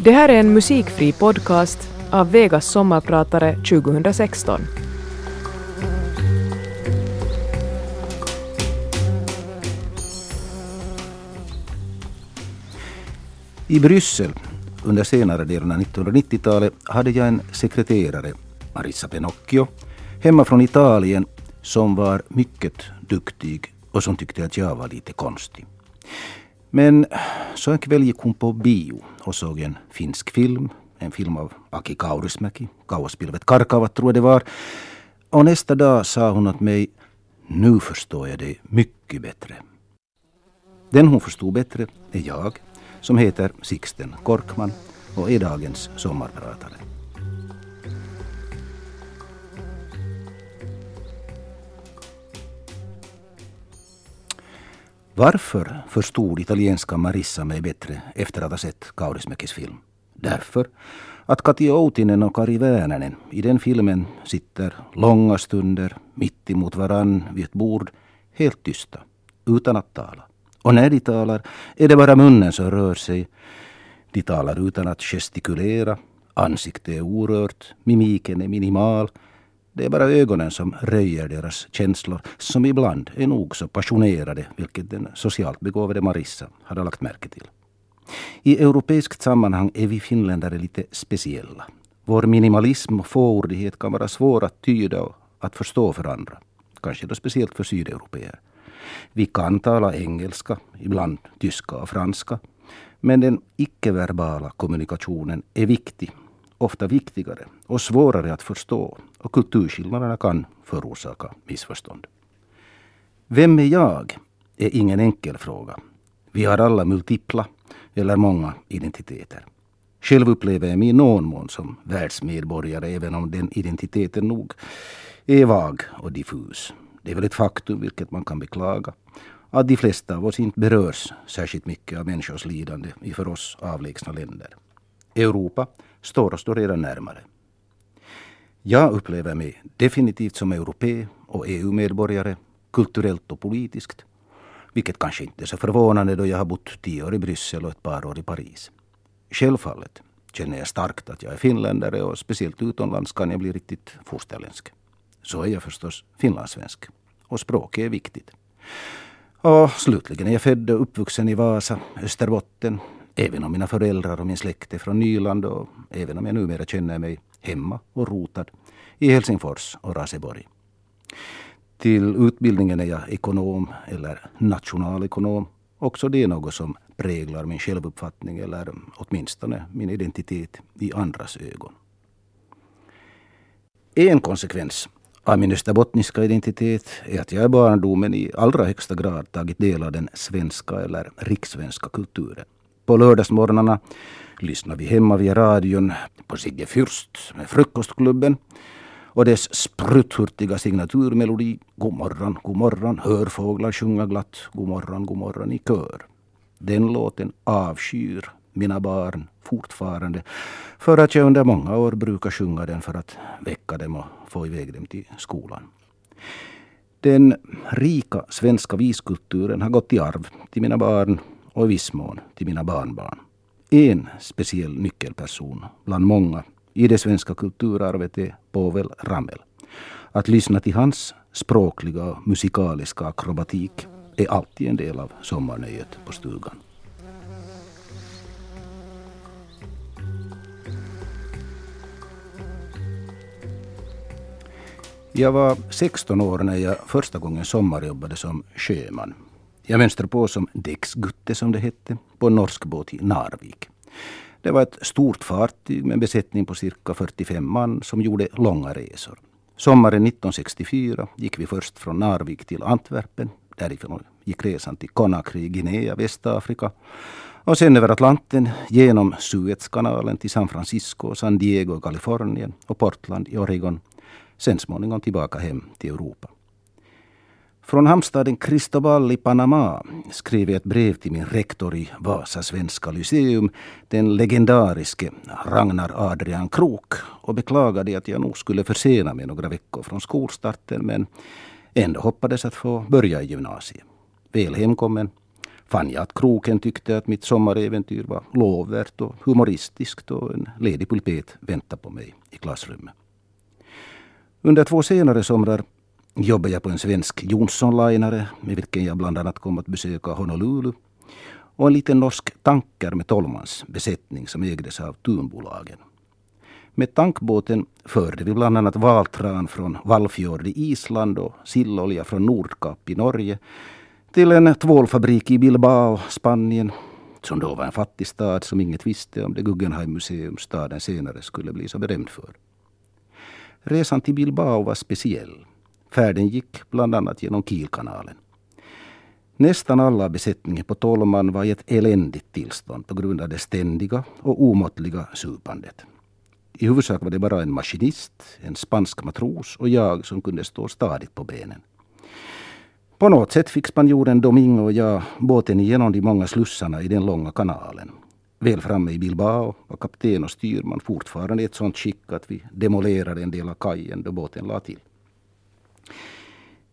Det här är en musikfri podcast av Vegas sommarpratare 2016. I Bryssel under senare delen av 1990-talet hade jag en sekreterare, Marissa Pinocchio, hemma från Italien som var mycket duktig och som tyckte att jag var lite konstig. Men så en kväll gick hon på bio och såg en finsk film, en film av Aki Kaurismäki, Kauaspilvet Karkavat tror jag det var. Och nästa dag sa hon åt mig, nu förstår jag dig mycket bättre. Den hon förstod bättre är jag, som heter Sixten Korkman och är dagens sommarpratare. Varför förstod italienska Marissa mig bättre efter att ha sett Kaurismäkis film? Därför att Kati Outinen och Kari Väänänen i den filmen sitter långa stunder mitt emot varann vid ett bord helt tysta, utan att tala. Och när de talar är det bara munnen som rör sig. De talar utan att gestikulera, ansiktet är orört, mimiken är minimal det är bara ögonen som röjer deras känslor, som ibland är nog så passionerade, vilket den socialt begåvade Marissa hade lagt märke till. I europeiskt sammanhang är vi finländare lite speciella. Vår minimalism och fåordighet kan vara svår att tyda och att förstå för andra. Kanske då speciellt för sydeuropeer. Vi kan tala engelska, ibland tyska och franska. Men den icke-verbala kommunikationen är viktig ofta viktigare och svårare att förstå och kulturskillnaderna kan förorsaka missförstånd. Vem är jag? är ingen enkel fråga. Vi har alla multipla eller många identiteter. Själv upplever jag mig i någon mån som världsmedborgare även om den identiteten nog är vag och diffus. Det är väl ett faktum, vilket man kan beklaga, att de flesta av oss inte berörs särskilt mycket av människors lidande i för oss avlägsna länder. Europa står oss då redan närmare. Jag upplever mig definitivt som europé och EU-medborgare, kulturellt och politiskt. Vilket kanske inte är så förvånande då jag har bott tio år i Bryssel och ett par år i Paris. Självfallet känner jag starkt att jag är finländare och speciellt utomlands kan jag bli riktigt fosterländsk. Så är jag förstås finlandssvensk. Och språket är viktigt. Och slutligen är jag född och uppvuxen i Vasa, Österbotten, Även om mina föräldrar och min släkt är från Nyland och även om jag numera känner mig hemma och rotad i Helsingfors och Raseborg. Till utbildningen är jag ekonom eller nationalekonom. Också det är något som präglar min självuppfattning eller åtminstone min identitet i andras ögon. En konsekvens av min österbottniska identitet är att jag i barndomen i allra högsta grad tagit del av den svenska eller rikssvenska kulturen. På lördagsmorgnarna lyssnar vi hemma via radion på Sigge Fürst med Frukostklubben och dess sprutthurtiga signaturmelodi God morgon, god morgon, hör fåglar sjunga glatt God morgon, god morgon i kör. Den låten avskyr mina barn fortfarande för att jag under många år brukar sjunga den för att väcka dem och få iväg dem till skolan. Den rika svenska viskulturen har gått i arv till mina barn och i viss mån till mina barnbarn. En speciell nyckelperson bland många i det svenska kulturarvet är Povel Ramel. Att lyssna till hans språkliga och musikaliska akrobatik är alltid en del av sommarnöjet på stugan. Jag var 16 år när jag första gången sommarjobbade som sjöman jag mönstrade på som däcksgutte som det hette, på en norsk båt i Narvik. Det var ett stort fartyg med en besättning på cirka 45 man som gjorde långa resor. Sommaren 1964 gick vi först från Narvik till Antwerpen. Därifrån gick resan till Conakry, Guinea, Västafrika. Och sen över Atlanten genom Suezkanalen till San Francisco, San Diego, Kalifornien och Portland i Oregon. Sen småningom tillbaka hem till Europa. Från hamnstaden Cristobal i Panama skrev jag ett brev till min rektor i Vasa Svenska Lyceum, den legendariske Ragnar Adrian Krok och beklagade att jag nog skulle försena mig några veckor från skolstarten men ändå hoppades att få börja i gymnasiet. Väl hemkommen fann jag att kroken tyckte att mitt sommaräventyr var lovvärt och humoristiskt och en ledig pulpet väntade på mig i klassrummet. Under två senare somrar jobbade jag på en svensk Jonsson-linare med vilken jag bland annat kom att besöka Honolulu och en liten norsk tanker med tolvmans besättning som ägdes av Tunbolagen. Med tankbåten förde vi bland annat valtran från Vallfjord i Island och sillolja från Nordkap i Norge till en tvålfabrik i Bilbao, Spanien, som då var en fattig stad som inget visste om det Guggenheim-museum staden senare skulle bli så berömd för. Resan till Bilbao var speciell. Färden gick bland annat genom Kielkanalen. Nästan alla besättningen på Tolman var i ett eländigt tillstånd på grund av det ständiga och omåttliga supandet. I huvudsak var det bara en maskinist, en spansk matros och jag som kunde stå stadigt på benen. På något sätt fick spanjoren Domingo och jag båten igenom de många slussarna i den långa kanalen. Väl framme i Bilbao var kapten och styrman fortfarande i ett sånt skick att vi demolerade en del av kajen då båten la till.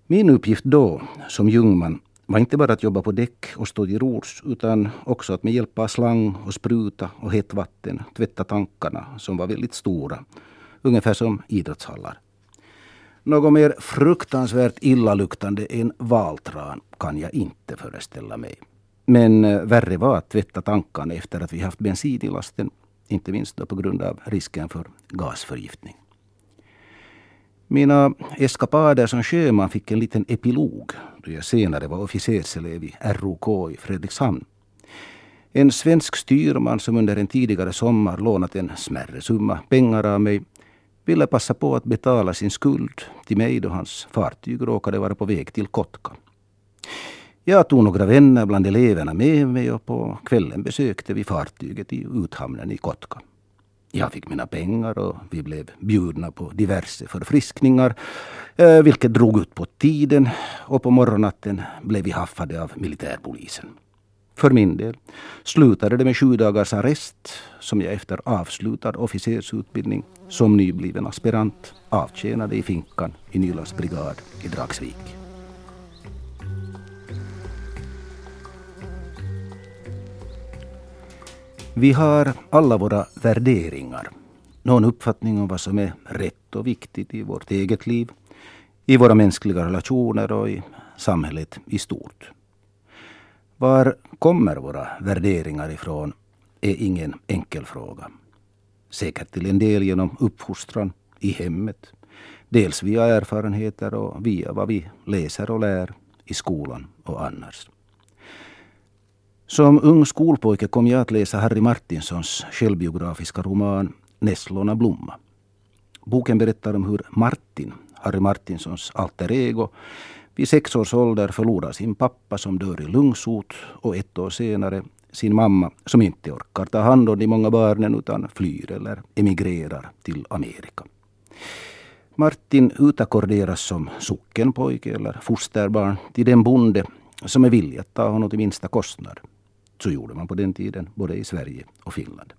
Min uppgift då, som jungman, var inte bara att jobba på däck och stå till rors utan också att med hjälp av slang och spruta och hett vatten tvätta tankarna som var väldigt stora. Ungefär som idrottshallar. Något mer fruktansvärt illaluktande än valtran kan jag inte föreställa mig. Men eh, värre var att tvätta tankarna efter att vi haft bensin i lasten. Inte minst på grund av risken för gasförgiftning. Mina eskapader som sjöman fick en liten epilog då jag senare var officerselev i ROK i Fredrikshamn. En svensk styrman som under en tidigare sommar lånat en smärre summa pengar av mig ville passa på att betala sin skuld till mig då hans fartyg råkade vara på väg till Kotka. Jag tog några vänner bland eleverna med mig och på kvällen besökte vi fartyget i uthamnen i Kotka. Jag fick mina pengar och vi blev bjudna på diverse förfriskningar, eh, vilket drog ut på tiden och på morgonnatten blev vi haffade av militärpolisen. För min del slutade det med sju dagars arrest som jag efter avslutad officersutbildning som nybliven aspirant avtjänade i finkan i Nylands brigad i Dragsvik. Vi har alla våra värderingar. Någon uppfattning om vad som är rätt och viktigt i vårt eget liv, i våra mänskliga relationer och i samhället i stort. Var kommer våra värderingar ifrån är ingen enkel fråga. Säkert till en del genom uppfostran i hemmet, dels via erfarenheter och via vad vi läser och lär i skolan och annars. Som ung skolpojke kom jag att läsa Harry Martinsons självbiografiska roman Nässlorna blomma. Boken berättar om hur Martin, Harry Martinsons alter ego, vid sex års ålder förlorar sin pappa som dör i lungsot och ett år senare sin mamma som inte orkar ta hand om de många barnen utan flyr eller emigrerar till Amerika. Martin utakkorderas som sockenpojke eller fosterbarn till den bonde som är villig att ta honom till minsta kostnad. Så gjorde man på den tiden, både i Sverige och Finland.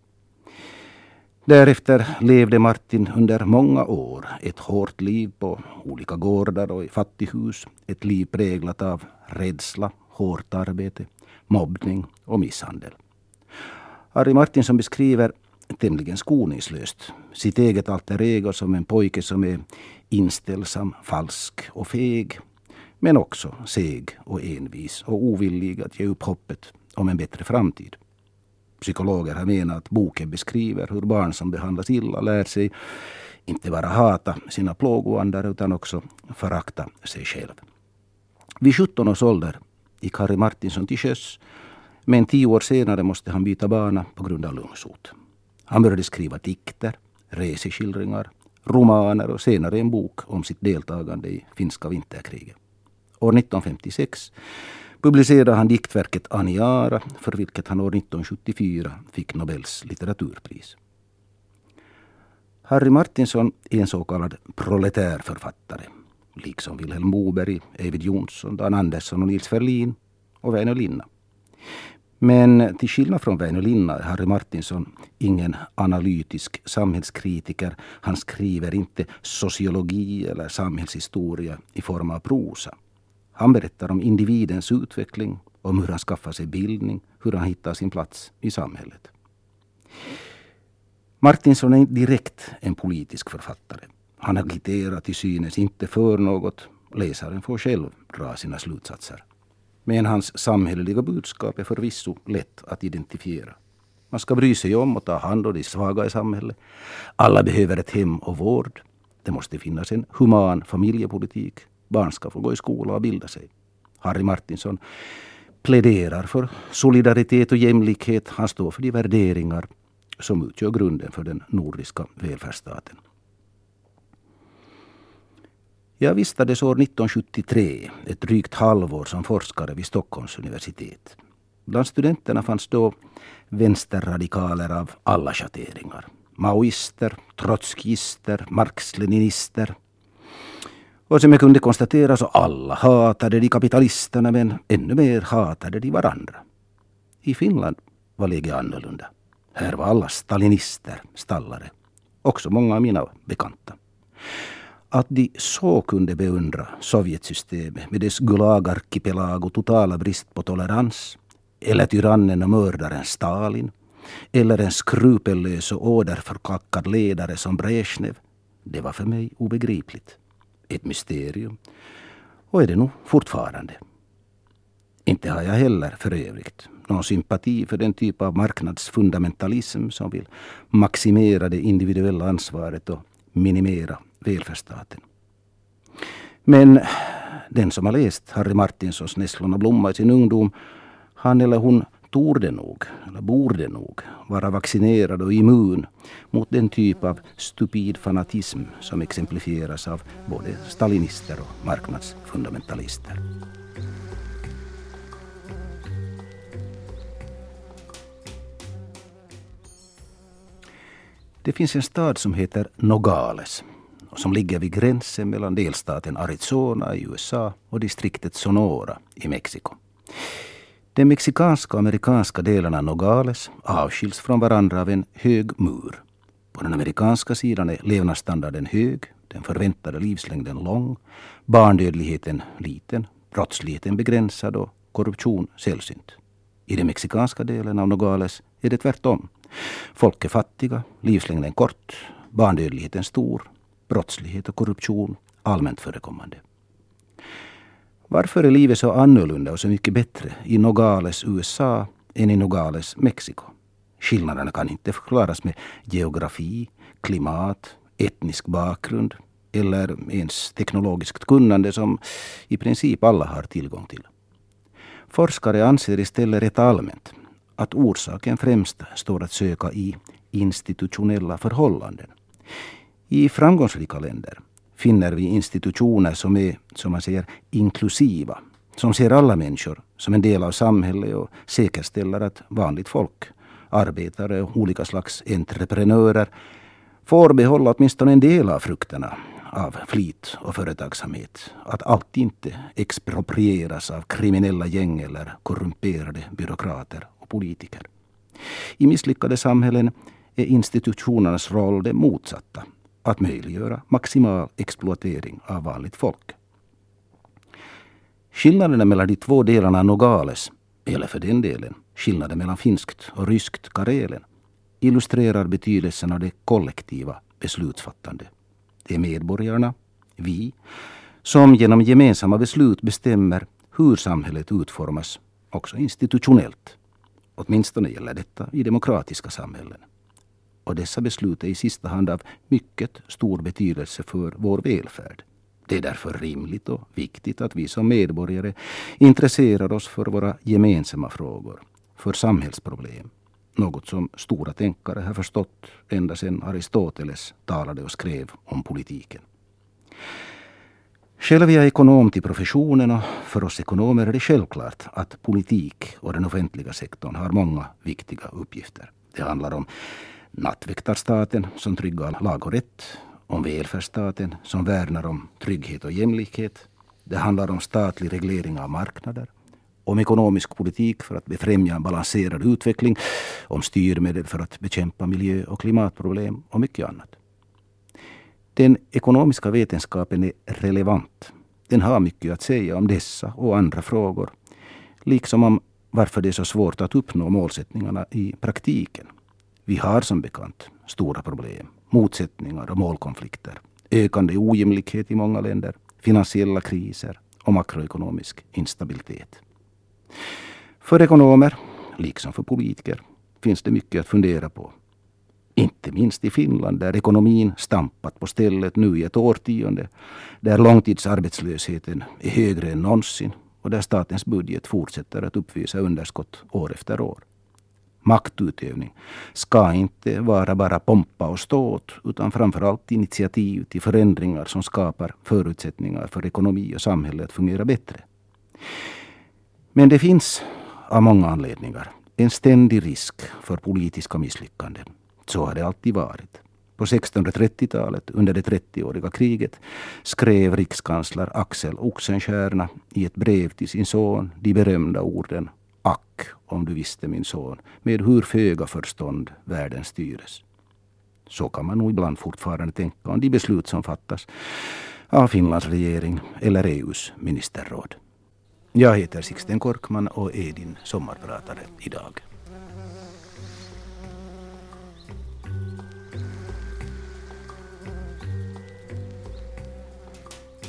Därefter levde Martin under många år ett hårt liv på olika gårdar och i fattighus. Ett liv präglat av rädsla, hårt arbete, mobbning och misshandel. Harry Martinsson beskriver tämligen skoningslöst sitt eget alter ego som en pojke som är inställsam, falsk och feg. Men också seg och envis och ovillig att ge upp hoppet om en bättre framtid. Psykologer har menat att boken beskriver hur barn som behandlas illa lär sig inte bara hata sina plågoandar utan också förakta sig själv. Vid 17 års ålder gick Harry Martinsson till sjöss men tio år senare måste han byta bana på grund av lungsot. Han började skriva dikter, reseskildringar, romaner och senare en bok om sitt deltagande i finska vinterkriget. År 1956 publicerade han diktverket Aniara för vilket han år 1974 fick Nobels litteraturpris. Harry Martinson är en så kallad proletärförfattare liksom Vilhelm Moberg, Eivind Johnson, Dan Andersson och Nils Ferlin och Väinö Linna. Men till skillnad från Väinö Linna är Harry Martinson ingen analytisk samhällskritiker. Han skriver inte sociologi eller samhällshistoria i form av prosa. Han berättar om individens utveckling om hur han skaffar sig bildning, hur han hittar sin plats i samhället. Martinsson är inte direkt en politisk författare. Han agiterar till synes inte för något. Läsaren får själv dra sina slutsatser. Men hans samhälleliga budskap är förvisso lätt att identifiera. Man ska bry sig om och ta hand om de svaga i samhället. Alla behöver ett hem och vård. Det måste finnas en human familjepolitik. Barn ska få gå i skola och bilda sig. Harry Martinsson pläderar för solidaritet och jämlikhet. Han står för de värderingar som utgör grunden för den nordiska välfärdsstaten. Jag vistades år 1973 ett drygt halvår som forskare vid Stockholms universitet. Bland studenterna fanns då vänsterradikaler av alla schatteringar. Maoister, trotskister, marxleninister. Och som jag kunde konstatera så alla hatade de kapitalisterna men ännu mer hatade de varandra. I Finland var läget annorlunda. Här var alla stalinister, stallare. Också många av mina bekanta. Att de så kunde beundra Sovjetsystemet med dess Gulagarkipelag och totala brist på tolerans eller tyrannen och mördaren Stalin eller en skrupellös och åderförkackad ledare som Brezhnev. Det var för mig obegripligt. Ett mysterium. Och är det nog fortfarande. Inte har jag heller för övrigt någon sympati för den typ av marknadsfundamentalism som vill maximera det individuella ansvaret och minimera välfärdsstaten. Men den som har läst Harry Martinsons Nässlorna blomma i sin ungdom, han eller hon torde nog, eller borde nog, vara vaccinerad och immun mot den typ av stupid fanatism som exemplifieras av både stalinister och marknadsfundamentalister. Det finns en stad som heter Nogales och som ligger vid gränsen mellan delstaten Arizona i USA och distriktet Sonora i Mexiko. De mexikanska och amerikanska delarna Nogales avskiljs från varandra av en hög mur. På den amerikanska sidan är levnadsstandarden hög, den förväntade livslängden lång, barndödligheten liten, brottsligheten begränsad och korruption sällsynt. I den mexikanska delen av Nogales är det tvärtom. Folk är fattiga, livslängden kort, barndödligheten stor, brottslighet och korruption allmänt förekommande. Varför är livet så annorlunda och så mycket bättre i Nogales, USA än i Nogales, Mexiko? Skillnaderna kan inte förklaras med geografi, klimat, etnisk bakgrund eller ens teknologiskt kunnande som i princip alla har tillgång till. Forskare anser istället rätt allmänt att orsaken främst står att söka i institutionella förhållanden. I framgångsrika länder finner vi institutioner som är, som man säger, inklusiva. Som ser alla människor som en del av samhället och säkerställer att vanligt folk, arbetare och olika slags entreprenörer får behålla åtminstone en del av frukterna av flit och företagsamhet. Att allt inte exproprieras av kriminella gäng eller korrumperade byråkrater och politiker. I misslyckade samhällen är institutionernas roll det motsatta att möjliggöra maximal exploatering av vanligt folk. Skillnaderna mellan de två delarna Nogales, eller för den delen skillnaden mellan finskt och ryskt Karelen, illustrerar betydelsen av det kollektiva beslutsfattandet. Det är medborgarna, vi, som genom gemensamma beslut bestämmer hur samhället utformas, också institutionellt. Åtminstone gäller detta i demokratiska samhällen och dessa beslut är i sista hand av mycket stor betydelse för vår välfärd. Det är därför rimligt och viktigt att vi som medborgare intresserar oss för våra gemensamma frågor, för samhällsproblem. Något som stora tänkare har förstått ända sedan Aristoteles talade och skrev om politiken. Själv är jag ekonom till professionen och för oss ekonomer är det självklart att politik och den offentliga sektorn har många viktiga uppgifter. Det handlar om nattväktarstaten som tryggar lag och rätt, om välfärdsstaten som värnar om trygghet och jämlikhet. Det handlar om statlig reglering av marknader, om ekonomisk politik för att befrämja en balanserad utveckling, om styrmedel för att bekämpa miljö och klimatproblem och mycket annat. Den ekonomiska vetenskapen är relevant. Den har mycket att säga om dessa och andra frågor. Liksom om varför det är så svårt att uppnå målsättningarna i praktiken. Vi har som bekant stora problem, motsättningar och målkonflikter, ökande ojämlikhet i många länder, finansiella kriser och makroekonomisk instabilitet. För ekonomer, liksom för politiker, finns det mycket att fundera på. Inte minst i Finland där ekonomin stampat på stället nu i ett årtionde, där långtidsarbetslösheten är högre än någonsin och där statens budget fortsätter att uppvisa underskott år efter år. Maktutövning ska inte vara bara pompa och ståt utan framförallt initiativ till förändringar som skapar förutsättningar för ekonomi och samhälle att fungera bättre. Men det finns av många anledningar en ständig risk för politiska misslyckanden. Så har det alltid varit. På 1630-talet, under det 30-åriga kriget, skrev rikskansler Axel Oxenstierna i ett brev till sin son de berömda orden Ack, om du visste min son, med hur föga förstånd världen styres. Så kan man nog ibland fortfarande tänka om de beslut som fattas av Finlands regering eller EUs ministerråd. Jag heter Sixten Korkman och är din sommarpratare idag.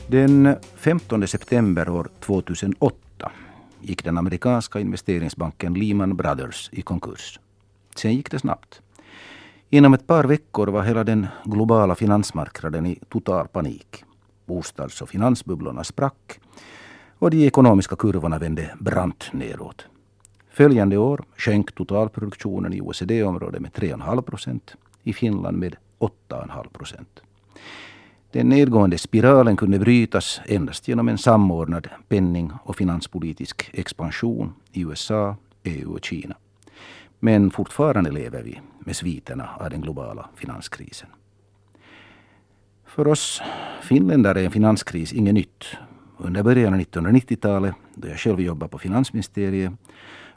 Den 15 september år 2008 gick den amerikanska investeringsbanken Lehman Brothers i konkurs. Sen gick det snabbt. Inom ett par veckor var hela den globala finansmarknaden i total panik. Bostads och finansbubblorna sprack och de ekonomiska kurvorna vände brant neråt. Följande år sjönk totalproduktionen i OECD-området med 3,5 procent, i Finland med 8,5 procent. Den nedgående spiralen kunde brytas endast genom en samordnad penning och finanspolitisk expansion i USA, EU och Kina. Men fortfarande lever vi med sviterna av den globala finanskrisen. För oss finländare är en finanskris inget nytt. Under början av 1990-talet, då jag själv jobbade på finansministeriet,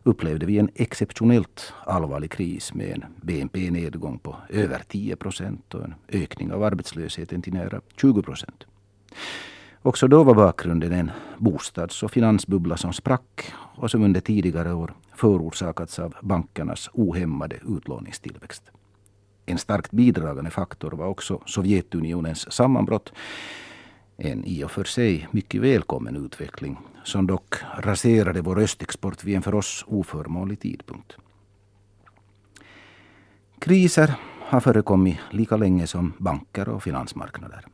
upplevde vi en exceptionellt allvarlig kris med en BNP-nedgång på över 10 procent och en ökning av arbetslösheten till nära 20 procent. Också då var bakgrunden en bostads och finansbubbla som sprack och som under tidigare år förorsakats av bankernas ohämmade utlåningstillväxt. En starkt bidragande faktor var också Sovjetunionens sammanbrott en i och för sig mycket välkommen utveckling som dock raserade vår östexport vid en för oss oförmånlig tidpunkt. Kriser har förekommit lika länge som banker och finansmarknader.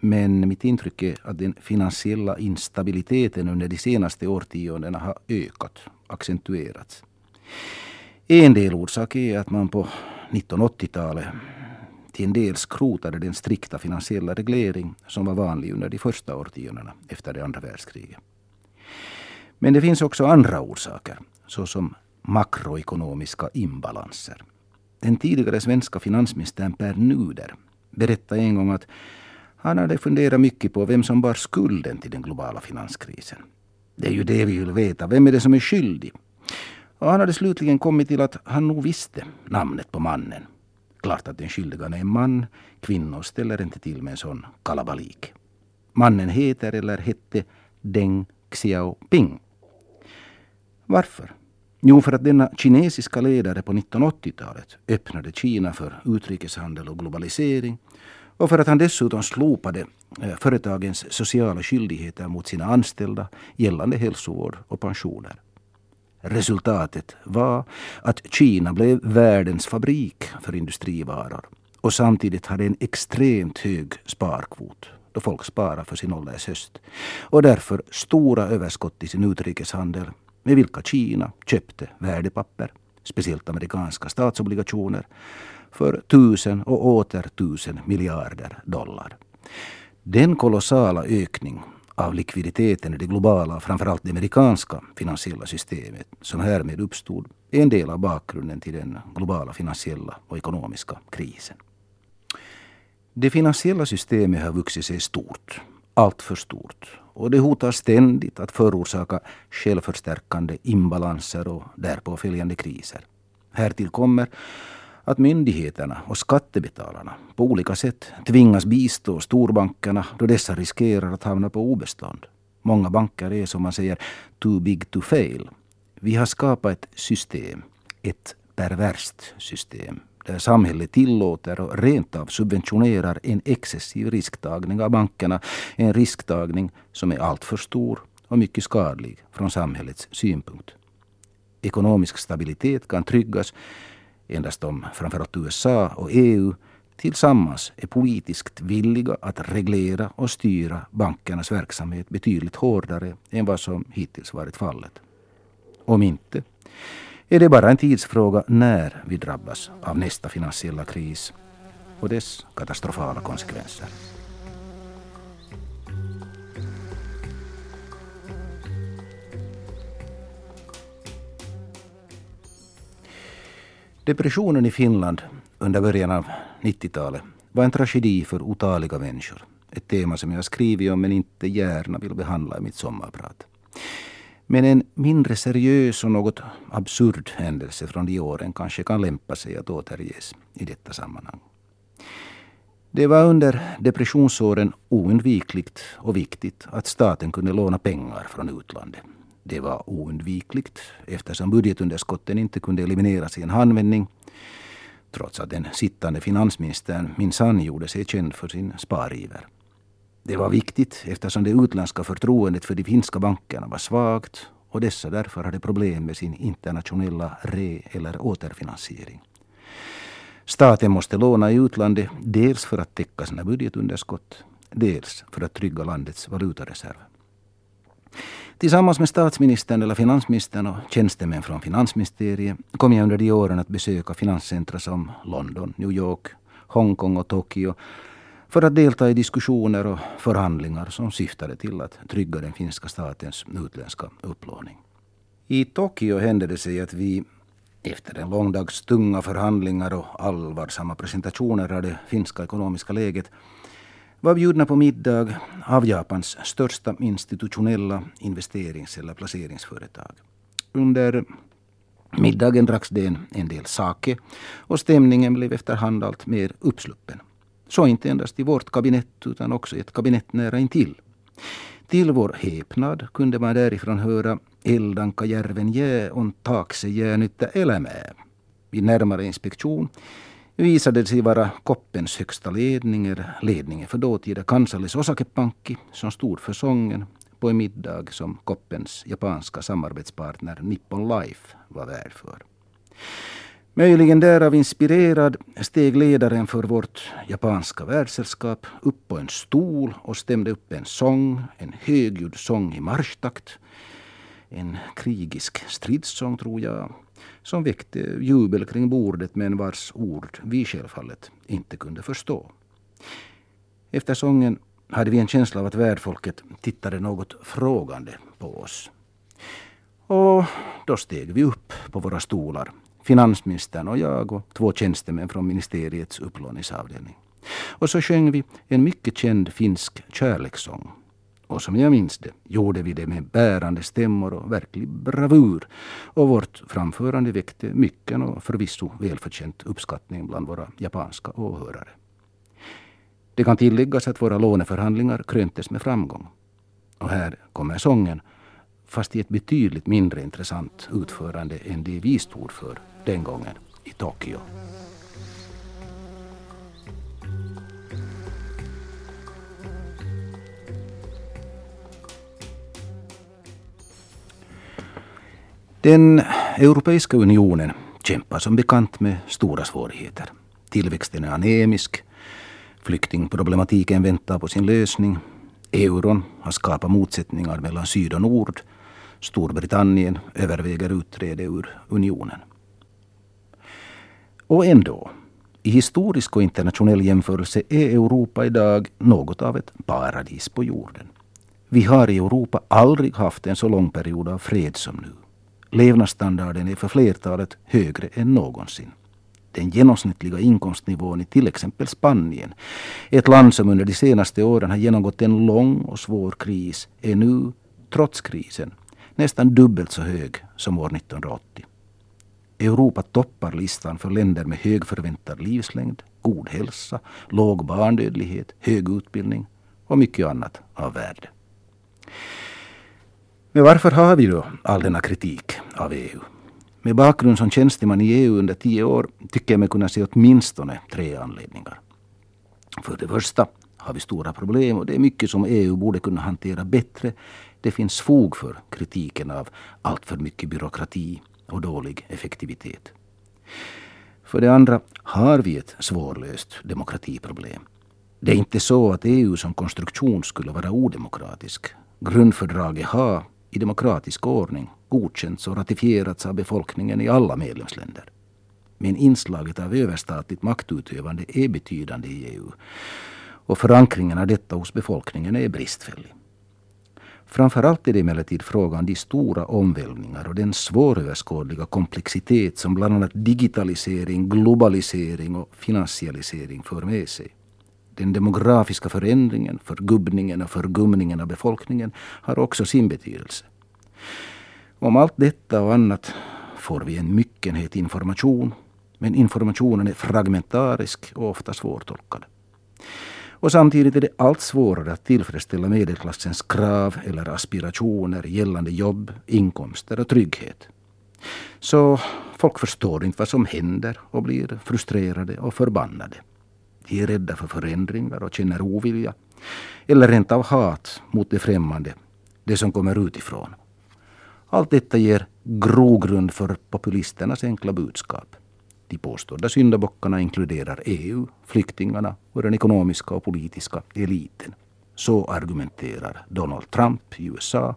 Men mitt intryck är att den finansiella instabiliteten under de senaste årtiondena har ökat, accentuerats. En delorsak är att man på 1980-talet till en del skrotade den strikta finansiella reglering som var vanlig under de första årtiondena efter det andra världskriget. Men det finns också andra orsaker, såsom makroekonomiska imbalanser. Den tidigare svenska finansministern Per Nuder berättade en gång att han hade funderat mycket på vem som bar skulden till den globala finanskrisen. Det är ju det vi vill veta. Vem är det som är skyldig? Och han hade slutligen kommit till att han nog visste namnet på mannen. Klart att den skyldiga är en man. Kvinnor ställer inte till med en sån kalabalik. Mannen heter eller hette Deng Xiaoping. Varför? Jo, för att denna kinesiska ledare på 1980-talet öppnade Kina för utrikeshandel och globalisering och för att han dessutom slopade eh, företagens sociala skyldigheter mot sina anställda gällande hälsovård och pensioner. Resultatet var att Kina blev världens fabrik för industrivaror och samtidigt hade en extremt hög sparkvot då folk sparar för sin ålders höst och därför stora överskott i sin utrikeshandel med vilka Kina köpte värdepapper, speciellt amerikanska statsobligationer, för tusen och åter tusen miljarder dollar. Den kolossala ökning av likviditeten i det globala, framförallt det amerikanska finansiella systemet som härmed uppstod är en del av bakgrunden till den globala finansiella och ekonomiska krisen. Det finansiella systemet har vuxit sig stort, allt för stort. Och det hotar ständigt att förorsaka självförstärkande imbalanser och därpå följande kriser. Härtill kommer att myndigheterna och skattebetalarna på olika sätt tvingas bistå storbankerna då dessa riskerar att hamna på obestånd. Många banker är som man säger too big to fail Vi har skapat ett system, ett perverst system, där samhället tillåter och rent av subventionerar en excessiv risktagning av bankerna. En risktagning som är alltför stor och mycket skadlig från samhällets synpunkt. Ekonomisk stabilitet kan tryggas endast om framförallt USA och EU tillsammans är politiskt villiga att reglera och styra bankernas verksamhet betydligt hårdare än vad som hittills varit fallet. Om inte är det bara en tidsfråga när vi drabbas av nästa finansiella kris och dess katastrofala konsekvenser. Depressionen i Finland under början av 90-talet var en tragedi för otaliga människor. Ett tema som jag skrivit om men inte gärna vill behandla i mitt sommarprat. Men en mindre seriös och något absurd händelse från de åren kanske kan lämpa sig att återges i detta sammanhang. Det var under depressionsåren oundvikligt och viktigt att staten kunde låna pengar från utlandet. Det var oundvikligt eftersom budgetunderskotten inte kunde elimineras i en handvändning trots att den sittande finansministern minsann gjorde sig känd för sin spariver. Det var viktigt eftersom det utländska förtroendet för de finska bankerna var svagt och dessa därför hade problem med sin internationella re eller återfinansiering. Staten måste låna i utlandet dels för att täcka sina budgetunderskott, dels för att trygga landets valutareserv. Tillsammans med statsministern eller finansministern och tjänstemän från finansministeriet kom jag under de åren att besöka finanscentra som London, New York, Hongkong och Tokyo för att delta i diskussioner och förhandlingar som syftade till att trygga den finska statens utländska upplåning. I Tokyo hände det sig att vi efter en lång dags tunga förhandlingar och allvarsamma presentationer av det finska ekonomiska läget var bjudna på middag av Japans största institutionella investerings eller placeringsföretag. Under middagen dracks det en, del sake och stämningen blev efterhand allt mer uppsluppen. Så inte endast i vårt kabinett utan också i ett kabinett nära intill. Till vår häpnad kunde man därifrån höra Eldanka järven jää on taakse jäänyttä elämää. Vid närmare inspektion visade det sig vara Koppens högsta ledning, ledningen för dåtida Kansallis Osakepankki, som stod för sången på en middag som Koppens japanska samarbetspartner Nippon Life var värd för. Möjligen därav inspirerad steg ledaren för vårt japanska världssällskap upp på en stol och stämde upp en sång, en högljudd sång i marschtakt. En krigisk stridssång tror jag, som väckte jubel kring bordet men vars ord vi självfallet inte kunde förstå. Efter sången hade vi en känsla av att värdfolket tittade något frågande på oss. Och då steg vi upp på våra stolar finansministern och jag och två tjänstemän från ministeriets upplåningsavdelning. Och så sjöng vi en mycket känd finsk kärlekssång. Och som jag minns det gjorde vi det med bärande stämmor och verklig bravur. Och vårt framförande väckte mycken och förvisso välförtjänt uppskattning bland våra japanska åhörare. Det kan tilläggas att våra låneförhandlingar kröntes med framgång. Och här kommer sången, fast i ett betydligt mindre intressant utförande än det vi stod för den gången i Tokyo. Den Europeiska unionen kämpar som bekant med stora svårigheter. Tillväxten är anemisk, flyktingproblematiken väntar på sin lösning, euron har skapat motsättningar mellan syd och nord, Storbritannien överväger utträde ur unionen. Och ändå, i historisk och internationell jämförelse är Europa idag något av ett paradis på jorden. Vi har i Europa aldrig haft en så lång period av fred som nu. Levnadsstandarden är för flertalet högre än någonsin. Den genomsnittliga inkomstnivån i till exempel Spanien, ett land som under de senaste åren har genomgått en lång och svår kris, är nu, trots krisen, nästan dubbelt så hög som år 1980. Europa toppar listan för länder med hög förväntad livslängd, god hälsa, låg barndödlighet, hög utbildning och mycket annat av värde. Men varför har vi då all denna kritik av EU? Med bakgrund som tjänsteman i EU under tio år tycker jag mig kunna se åtminstone tre anledningar. För det första har vi stora problem och det är mycket som EU borde kunna hantera bättre. Det finns fog för kritiken av alltför mycket byråkrati och dålig effektivitet. För det andra har vi ett svårlöst demokratiproblem. Det är inte så att EU som konstruktion skulle vara odemokratisk. Grundfördraget har i demokratisk ordning godkänts och ratifierats av befolkningen i alla medlemsländer. Men inslaget av överstatligt maktutövande är betydande i EU och förankringen av detta hos befolkningen är bristfällig. Framförallt är det emellertid frågan om de stora omvälvningar och den svåröverskådliga komplexitet som bland annat digitalisering, globalisering och finansialisering för med sig. Den demografiska förändringen, förgubbningen och förgumningen av befolkningen har också sin betydelse. Om allt detta och annat får vi en myckenhet information, men informationen är fragmentarisk och ofta svårtolkad. Och samtidigt är det allt svårare att tillfredsställa medelklassens krav eller aspirationer gällande jobb, inkomster och trygghet. Så folk förstår inte vad som händer och blir frustrerade och förbannade. De är rädda för förändringar och känner ovilja. Eller rent av hat mot det främmande, det som kommer utifrån. Allt detta ger grogrund för populisternas enkla budskap. De påstådda syndabockarna inkluderar EU, flyktingarna och den ekonomiska och politiska eliten. Så argumenterar Donald Trump i USA,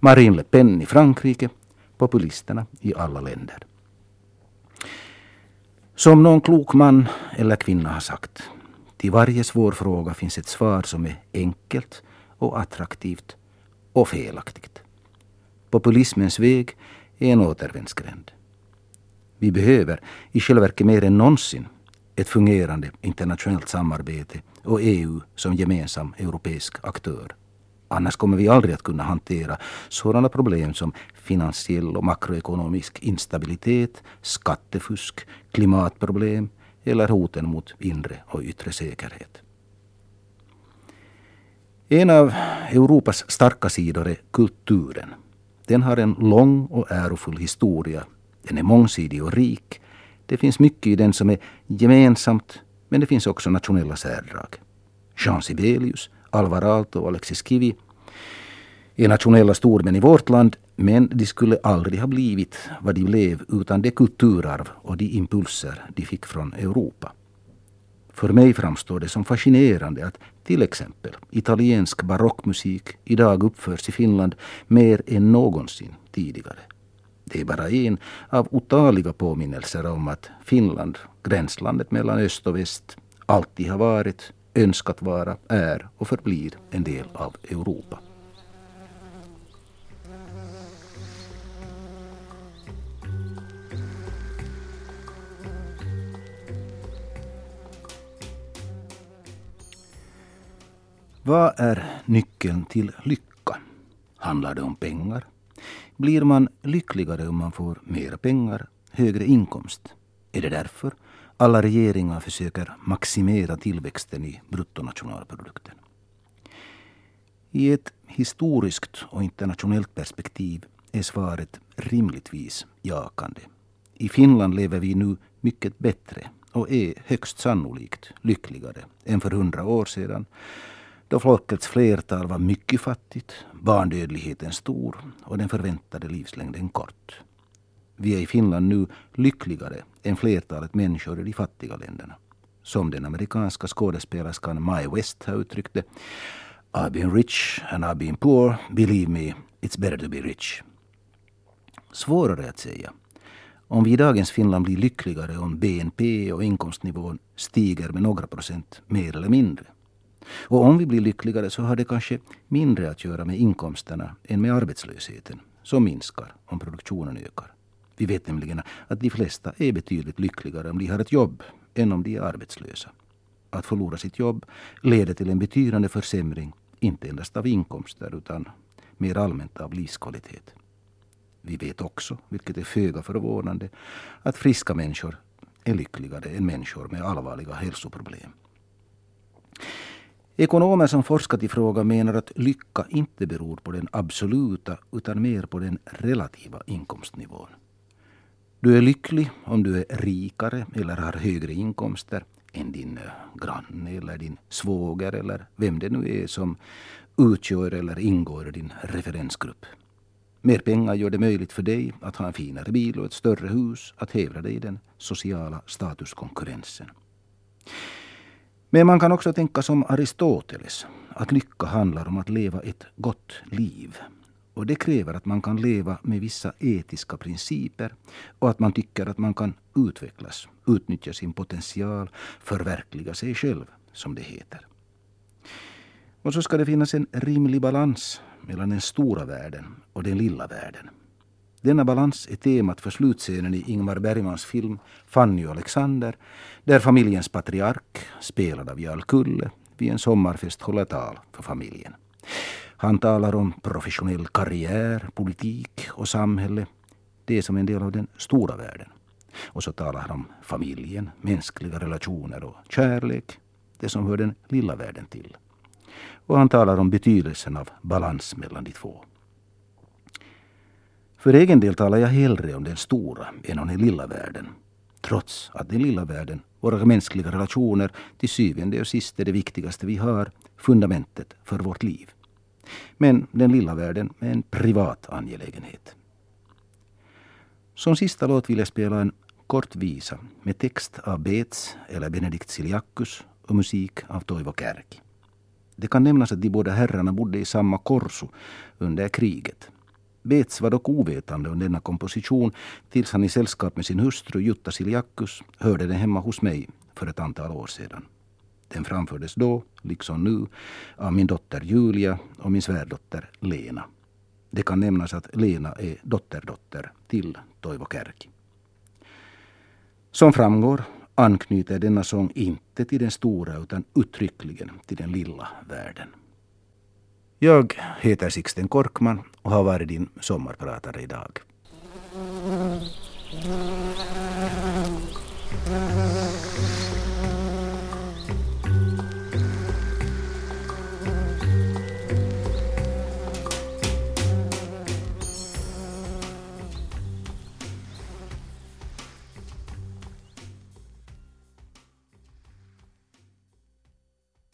Marine Le Pen i Frankrike, populisterna i alla länder. Som någon klok man eller kvinna har sagt, till varje svår fråga finns ett svar som är enkelt och attraktivt och felaktigt. Populismens väg är en återvändsgränd. Vi behöver i själva verket mer än någonsin ett fungerande internationellt samarbete och EU som gemensam europeisk aktör. Annars kommer vi aldrig att kunna hantera sådana problem som finansiell och makroekonomisk instabilitet, skattefusk, klimatproblem eller hoten mot inre och yttre säkerhet. En av Europas starka sidor är kulturen. Den har en lång och ärofull historia den är mångsidig och rik. Det finns mycket i den som är gemensamt, men det finns också nationella särdrag. Jean Sibelius, Alvar Aalto och Alexis Kivi är nationella stormän i vårt land, men de skulle aldrig ha blivit vad de blev utan det kulturarv och de impulser de fick från Europa. För mig framstår det som fascinerande att till exempel italiensk barockmusik idag uppförs i Finland mer än någonsin tidigare. Det är bara en av otaliga påminnelser om att Finland, gränslandet mellan öst och väst, alltid har varit, önskat vara, är och förblir en del av Europa. Vad är nyckeln till lycka? Handlar det om pengar? Blir man lyckligare om man får mer pengar, högre inkomst? Är det därför alla regeringar försöker maximera tillväxten i bruttonationalprodukten? I ett historiskt och internationellt perspektiv är svaret rimligtvis jakande. I Finland lever vi nu mycket bättre och är högst sannolikt lyckligare än för hundra år sedan då folkets flertal var mycket fattigt, barndödligheten stor och den förväntade livslängden kort. Vi är i Finland nu lyckligare än flertalet människor i de fattiga länderna. Som den amerikanska skådespelerskan Mae West har uttryckt det. I've been rich and I've been poor. Believe me, it's better to be rich. Svårare att säga. Om vi i dagens Finland blir lyckligare om BNP och inkomstnivån stiger med några procent mer eller mindre. Och om vi blir lyckligare så har det kanske mindre att göra med inkomsterna än med arbetslösheten som minskar om produktionen ökar. Vi vet nämligen att de flesta är betydligt lyckligare om de har ett jobb än om de är arbetslösa. Att förlora sitt jobb leder till en betydande försämring, inte endast av inkomster utan mer allmänt av livskvalitet. Vi vet också, vilket är föga förvånande, att friska människor är lyckligare än människor med allvarliga hälsoproblem. Ekonomer som forskat i frågan menar att lycka inte beror på den absoluta utan mer på den relativa inkomstnivån. Du är lycklig om du är rikare eller har högre inkomster än din eh, granne eller din svåger eller vem det nu är som utgör eller ingår i din referensgrupp. Mer pengar gör det möjligt för dig att ha en finare bil och ett större hus, att hävda dig i den sociala statuskonkurrensen. Men man kan också tänka som Aristoteles, att lycka handlar om att leva ett gott liv. Och det kräver att man kan leva med vissa etiska principer och att man tycker att man kan utvecklas, utnyttja sin potential, förverkliga sig själv, som det heter. Och så ska det finnas en rimlig balans mellan den stora världen och den lilla världen. Denna balans är temat för slutscenen i Ingmar Bergmans film Fanny och Alexander, där familjens patriark, spelad av Jarl Kulle, vid en sommarfest håller tal för familjen. Han talar om professionell karriär, politik och samhälle. Det är som en del av den stora världen. Och så talar han om familjen, mänskliga relationer och kärlek, det som hör den lilla världen till. Och han talar om betydelsen av balans mellan de två. För egen del talar jag hellre om den stora än om den lilla världen. Trots att den lilla världen, våra mänskliga relationer, till syvende och sist är det viktigaste vi har, fundamentet för vårt liv. Men den lilla världen är en privat angelägenhet. Som sista låt vill jag spela en kort visa med text av Beets eller Benedikt Siliakus och musik av Toivo Kärki. Det kan nämnas att de båda herrarna bodde i samma korso under kriget. Beets var dock ovetande om denna komposition tills han i sällskap med sin hustru Jutta Siliakus hörde den hemma hos mig för ett antal år sedan. Den framfördes då, liksom nu, av min dotter Julia och min svärdotter Lena. Det kan nämnas att Lena är dotterdotter till Toivo Kärki. Som framgår anknyter denna sång inte till den stora utan uttryckligen till den lilla världen. Jag heter Sixten Korkman och har varit din sommarpratare idag.